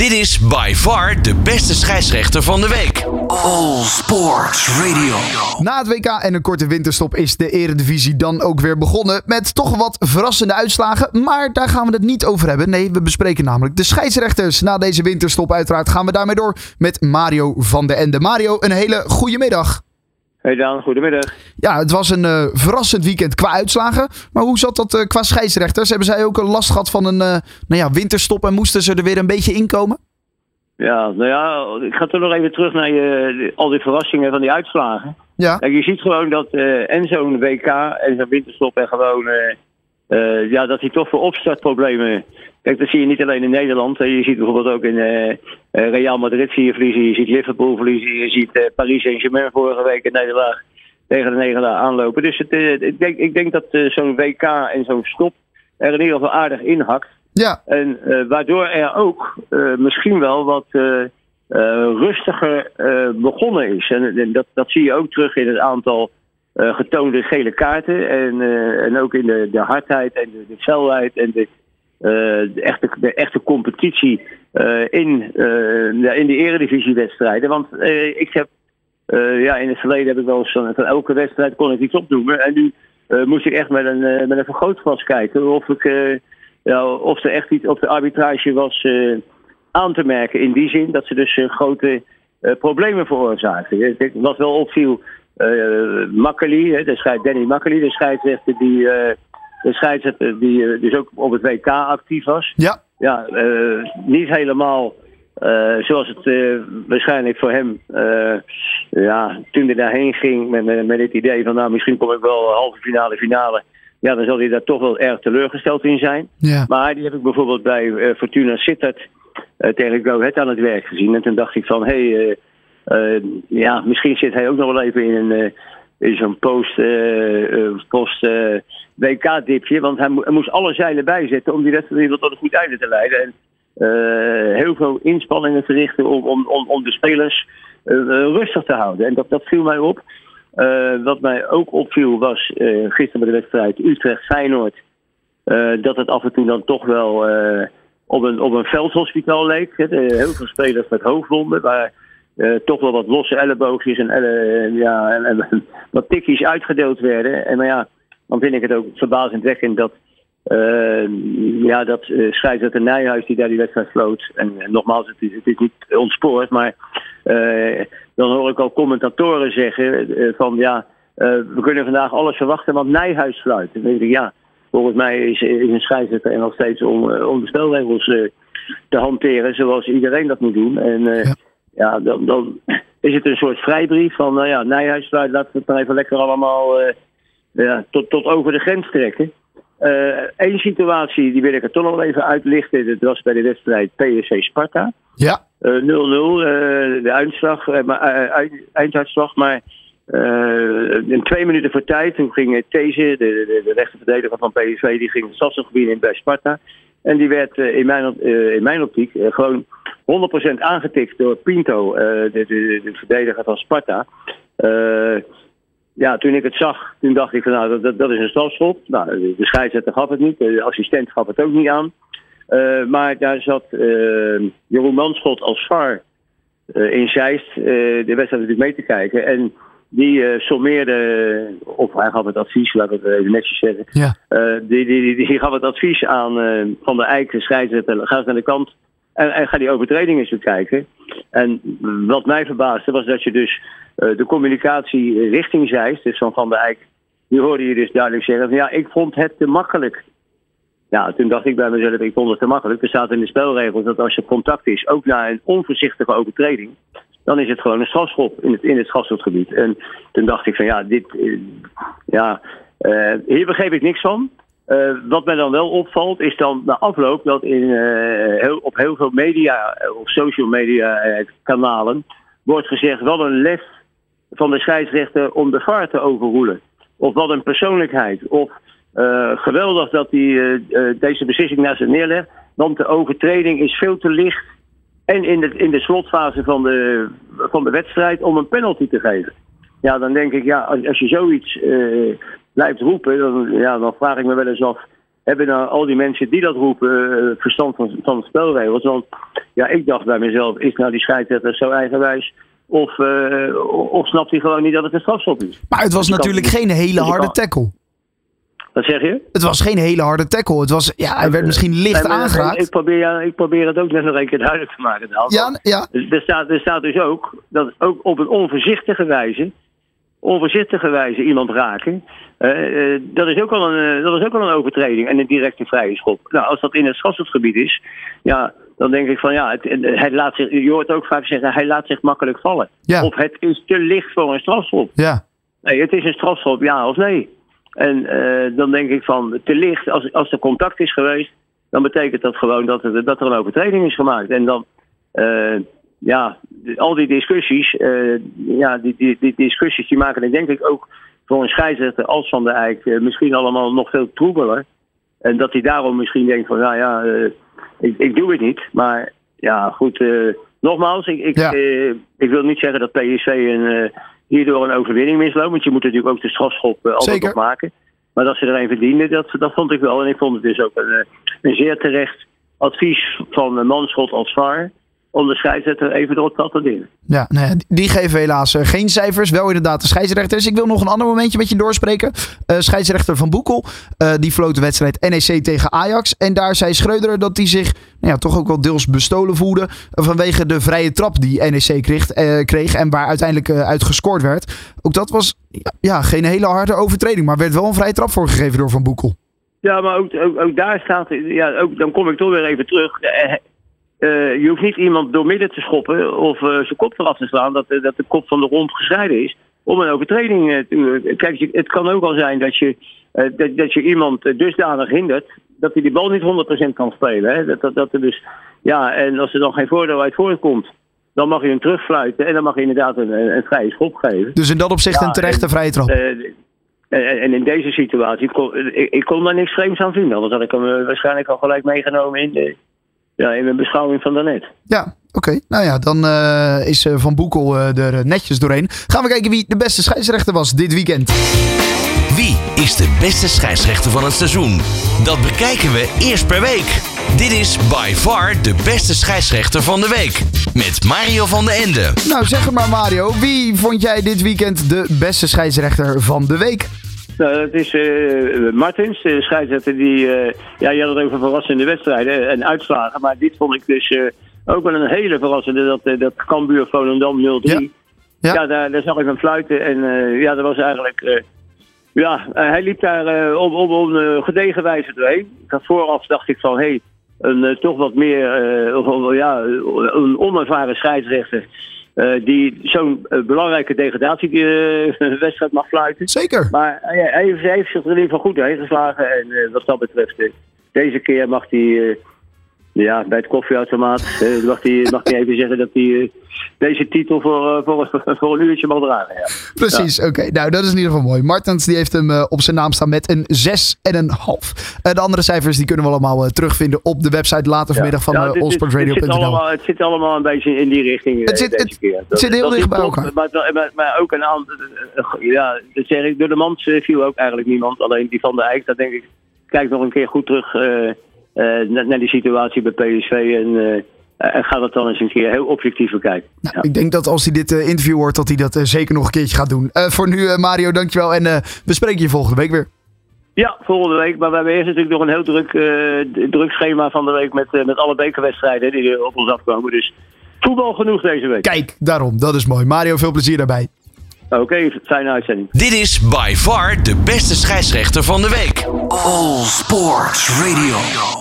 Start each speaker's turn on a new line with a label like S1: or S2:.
S1: Dit is by far de beste scheidsrechter van de week. All Sports Radio.
S2: Na het WK en een korte winterstop is de Eredivisie dan ook weer begonnen. Met toch wat verrassende uitslagen. Maar daar gaan we het niet over hebben. Nee, we bespreken namelijk de scheidsrechters. Na deze winterstop uiteraard gaan we daarmee door met Mario van der Ende. Mario, een hele goede middag.
S3: Hey Dan, goedemiddag.
S2: Ja, het was een uh, verrassend weekend qua uitslagen. Maar hoe zat dat uh, qua scheidsrechters? Hebben zij ook een last gehad van een uh, nou ja, winterstop en moesten ze er weer een beetje inkomen?
S3: Ja, nou ja, ik ga toch nog even terug naar je, al die verrassingen van die uitslagen.
S2: Ja.
S3: Kijk, je ziet gewoon dat en zo'n WK en zo'n winterstop en gewoon... ja, dat hij toch voor opstartproblemen Kijk, dat zie je niet alleen in Nederland. Je ziet bijvoorbeeld ook in uh, Real Madrid zie je verliezen. Je ziet Liverpool verliezen. Je ziet uh, Paris Saint-Germain vorige week een nederlaag tegen de nederlaag aanlopen. Dus het, ik, denk, ik denk dat zo'n WK en zo'n stop er in ieder geval aardig inhakt.
S2: Ja.
S3: En waardoor er ook misschien wel wat rustiger begonnen is. En, en, dat, dat zie je ook terug in het aantal getoonde gele kaarten. En, en ook in de, de hardheid en de, de felheid en de eh, de, echte, de echte competitie uh, in, uh, in de eredivisiewedstrijden. Want ik heb, ja, in het verleden heb ik wel eens van, elke wedstrijd kon ik iets opnoemen. En nu moest ik echt met een, met een vergrootglas kijken of, ik, of er echt iets op de arbitrage was aan te merken. In die zin dat ze dus grote problemen veroorzaakten. Wat wel opviel, Makkeli, de scheid, Danny Makkeli, de scheidsrechter die de scheidsrechter die dus ook op het WK actief was.
S2: Ja.
S3: Ja, uh, niet helemaal uh, zoals het uh, waarschijnlijk voor hem, ja, toen hij daarheen ging met, met, met het idee van nou misschien kom ik wel halve finale, finale. Ja, dan zal hij daar toch wel erg teleurgesteld in zijn.
S2: Ja.
S3: Maar die heb ik bijvoorbeeld bij Fortuna Sittard tegen Go Ahead aan het werk gezien. En toen dacht ik van, hé, hey, ja, misschien zit hij ook nog wel even in een in zo'n post, uh, post WK-dipje. Want hij, hij, moest alle zeilen bijzetten om die wedstrijd tot een goed einde te leiden. En heel veel inspanningen te richten om, om, om, om de spelers rustig te houden. En dat, dat viel mij op. wat mij ook opviel was gisteren bij de wedstrijd Utrecht-Feyenoord. dat het af en toe dan toch wel op, een, op een veldhospitaal leek. heel veel spelers met hoofdwonden. Waar, uh, toch wel wat losse elleboogjes en, uh, ja, en, wat tikjes uitgedeeld werden. En maar ja, dan vind ik het ook verbazingwekkend dat, uh, ja, dat scheidsrechter Nijhuis die daar die wedstrijd floot. En, nogmaals, het is, het is niet ontspoord, maar dan hoor ik al commentatoren zeggen van ja, we kunnen vandaag alles verwachten, want Nijhuis fluit. Dan denk ik ja, volgens mij is, is een scheidsrechter nog steeds om, om de spelregels te hanteren zoals iedereen dat moet doen. En,
S2: ja,
S3: dan, dan is het een soort vrijbrief van, nou ja, Nijhuis, laten we het dan even lekker allemaal uh, ja, tot, tot over de grens trekken. Eén uh, situatie, die wil ik er toch nog even uitlichten. Dat was bij de wedstrijd PSC Sparta.
S2: Ja.
S3: 0-0, uh, de uitslag, einduitslag. Maar in twee minuten voor tijd, toen ging These, de, de, de rechterverdediger van PSV, die ging het stadsgebied in bij Sparta. En die werd in, mijn, in mijn optiek gewoon 100% aangetikt door Pinto, de, de, de, verdediger van Sparta. ja, toen ik het zag, toen dacht ik van nou, dat, dat is een strafschop. Nou, de scheidsrechter gaf het niet, de assistent gaf het ook niet aan. Uh, maar daar zat uh, Jeroen Manschot als VAR uh, in Zeist de wedstrijd natuurlijk mee te kijken. En die sommeerde, of hij gaf het advies, laat ik het even netjes zeggen.
S2: Ja.
S3: Die, die, die, die, gaf het advies aan Van de Eijk, de scheidsrechter, ga eens naar de kant en, ga die overtredingen eens bekijken. En wat mij verbaasde was dat je dus de communicatie richting Zeist, dus van Van der Eijk, die hoorde je dus duidelijk zeggen van ja, ik vond het te makkelijk. Ja, toen dacht ik bij mezelf, ik vond het te makkelijk. Er staat in de spelregels dat als er contact is, ook na een onvoorzichtige overtreding, dan is het gewoon een strafschop in het, in het. En toen dacht ik van ja, dit, ja, uh, hier begreep ik niks van. Uh, wat mij dan wel opvalt, is dan na afloop dat in, uh, heel, op heel veel media of social media kanalen wordt gezegd wel een les van de scheidsrechter om de VAR te overroelen. Of wat een persoonlijkheid. Of geweldig dat hij deze beslissing naast zich neerlegt. Want de overtreding is veel te licht. En in de, in de slotfase van de, van de wedstrijd om een penalty te geven. Ja, dan denk ik, ja, als, als je zoiets blijft roepen, dan, ja, dan vraag ik me wel eens af. hebben nou al die mensen die dat roepen eh, verstand van, van de spelregels? Want ja, ik dacht bij mezelf, is nou die scheidsrechter zo eigenwijs? Of, eh, of snapt hij gewoon niet dat het een strafschop is?
S2: Maar het was
S3: kan-
S2: natuurlijk geen hele harde tackle.
S3: Wat zeg je?
S2: Het was geen hele harde tackle. Het was, ja, hij werd misschien licht
S3: Nee, maar- Ik,
S2: aangeraakt.
S3: probeer, ja, ik probeer het ook net nog een keer duidelijk te maken.
S2: Ja, ja.
S3: Dus er, staat, er staat dus ook dat ook op een onvoorzichtige wijze, onvoorzichtige wijze iemand raken. eh, eh, dat, is ook al een, eh, dat is ook al een overtreding en een directe vrije schop. Nou, als dat in het strafschopgebied is, ja, dan denk ik van ja, het, hij laat zich, je hoort ook vaak zeggen, hij laat zich makkelijk vallen.
S2: Ja.
S3: Of het is te licht voor een strafschop.
S2: Ja,
S3: Nee, het is een strafschop, ja of nee. En dan denk ik van te licht, als, als er contact is geweest, dan betekent dat gewoon dat er, dat er een overtreding is gemaakt. En dan, ja, al die discussies, eh, ja, die, die, die discussies die maken het denk ik ook voor een scheidsrechter als Van der Eyck eh, misschien allemaal nog veel troebeler. En dat hij daarom misschien denkt van, nou ja, eh, ik, ik doe het niet. Maar ja, goed, nogmaals, ik, ik,
S2: Ja.
S3: ik wil niet zeggen dat PSV een, hierdoor een overwinning misloopt. Want je moet natuurlijk ook de strafschop altijd
S2: Zeker.
S3: nog maken. Maar dat ze er een verdienden, dat, dat vond ik wel. En ik vond het dus ook een, een zeer terecht advies van Manschot als VAR... om de scheidsrechter even erop te attenderen.
S2: ja die geven helaas eh, geen cijfers. Wel inderdaad de scheidsrechters. Ik wil nog een ander momentje met je doorspreken. Eh, scheidsrechter Van Boekel, eh, die floot de wedstrijd NEC tegen Ajax. En daar zei Schreuder dat hij zich nou ja, toch ook wel deels bestolen voelde. vanwege de vrije trap die NEC kreeg, kreeg en waar uiteindelijk uit gescoord werd. Ook dat was ja, ja, geen hele harde overtreding, maar werd wel een vrije trap voorgegeven door Van Boekel.
S3: Ja, maar ook, ook, ook daar staat... Ja, ook, dan kom ik toch weer even terug. Eh, je hoeft niet iemand door midden te schoppen of eh, zijn kop eraf te slaan... Dat, eh, dat de kop van de rond gescheiden is om een overtreding te... Kijk, het kan ook al zijn dat je, dat, dat je iemand dusdanig hindert... dat hij die bal niet 100% kan spelen. Hè? Dat, dat, dat er dus, ja, en als er dan geen voordeel uit voortkomt... dan mag je hem terugfluiten en dan mag je inderdaad een, een, een vrije schop geven.
S2: Dus in dat opzicht
S3: Ja,
S2: een terechte
S3: en-
S2: vrije trap.
S3: En, en in deze situatie, kon, ik, ik kon daar niks vreemds aan vinden. Anders had ik hem waarschijnlijk al gelijk meegenomen in, de, ja, in mijn beschouwing van daarnet.
S2: Ja, oké. Nou ja, dan eh, is eh, Van Boekel eh, er netjes doorheen. Gaan we kijken wie de beste scheidsrechter was dit weekend.
S1: Wie is de beste scheidsrechter van het seizoen? Dat bekijken we eerst per week. Dit is by far de beste scheidsrechter van de week. Met Mario van den Ende.
S2: Nou, zeg het maar Mario. Wie vond jij dit weekend de beste scheidsrechter van de week?
S3: Nou, het is eh, Martins, de scheidsrechter die... eh, ja, je had het over verrassende wedstrijden en uitslagen. Maar dit vond ik dus eh, ook wel een hele verrassende. Dat, eh, dat Cambuur Volendam 0-3.
S2: Ja. Ja.
S3: Ja, daar, daar zag ik hem fluiten. En ja, dat was eigenlijk... ja, hij liep daar op, op, op een gedegen wijze doorheen. Vooraf dacht ik van... Hey, een toch wat meer... ja, een onervaren scheidsrechter... eh, die zo'n eh, belangrijke degradatiewedstrijd mag fluiten.
S2: Zeker.
S3: Maar hij, hij heeft, hij heeft zich er in ieder geval goed doorheen geslagen. En eh, wat dat betreft, eh, deze keer mag hij eh, ja, bij het koffieautomaat eh, mag hij mag hij even zeggen dat hij eh, deze titel voor, eh, voor, voor een uurtje mag dragen. Ja.
S2: Precies, oké. Nou, dat is in ieder geval mooi. Martens die heeft hem op zijn naam staan met een 6 en een half. Eh, de andere cijfers die kunnen we allemaal terugvinden op de website later vanmiddag van
S3: Ja,
S2: uh,
S3: zit
S2: allsportradio.nl.
S3: allemaal, het zit allemaal een beetje in die richting
S2: Het zit- het-
S3: keer.
S2: het zit heel dicht bij elkaar.
S3: Maar, maar, maar ook een aantal... Ja, dat zeg ik. Door de mand eh, viel ook eigenlijk niemand. Alleen die van de Eijk, dat denk ik... Kijk nog een keer goed terug naar, naar die situatie bij PSV. En, eh, en ga dat dan eens een keer heel objectief bekijken.
S2: Nou,
S3: Ja.
S2: Ik denk dat als hij dit eh, interview hoort, dat hij dat eh, zeker nog een keertje gaat doen. Eh, voor nu, eh, Mario, dankjewel. En eh, we spreken je volgende week weer.
S3: Ja, volgende week. Maar we hebben eerst natuurlijk nog een heel druk, eh, druk schema van de week met, eh, met alle bekerwedstrijden die er op ons afkomen. Dus voetbal genoeg deze week.
S2: Kijk, daarom. Dat is mooi. Mario, veel plezier daarbij.
S3: Oké, fijne uitzending.
S1: Dit is by far de beste scheidsrechter van de week. All Sports Radio.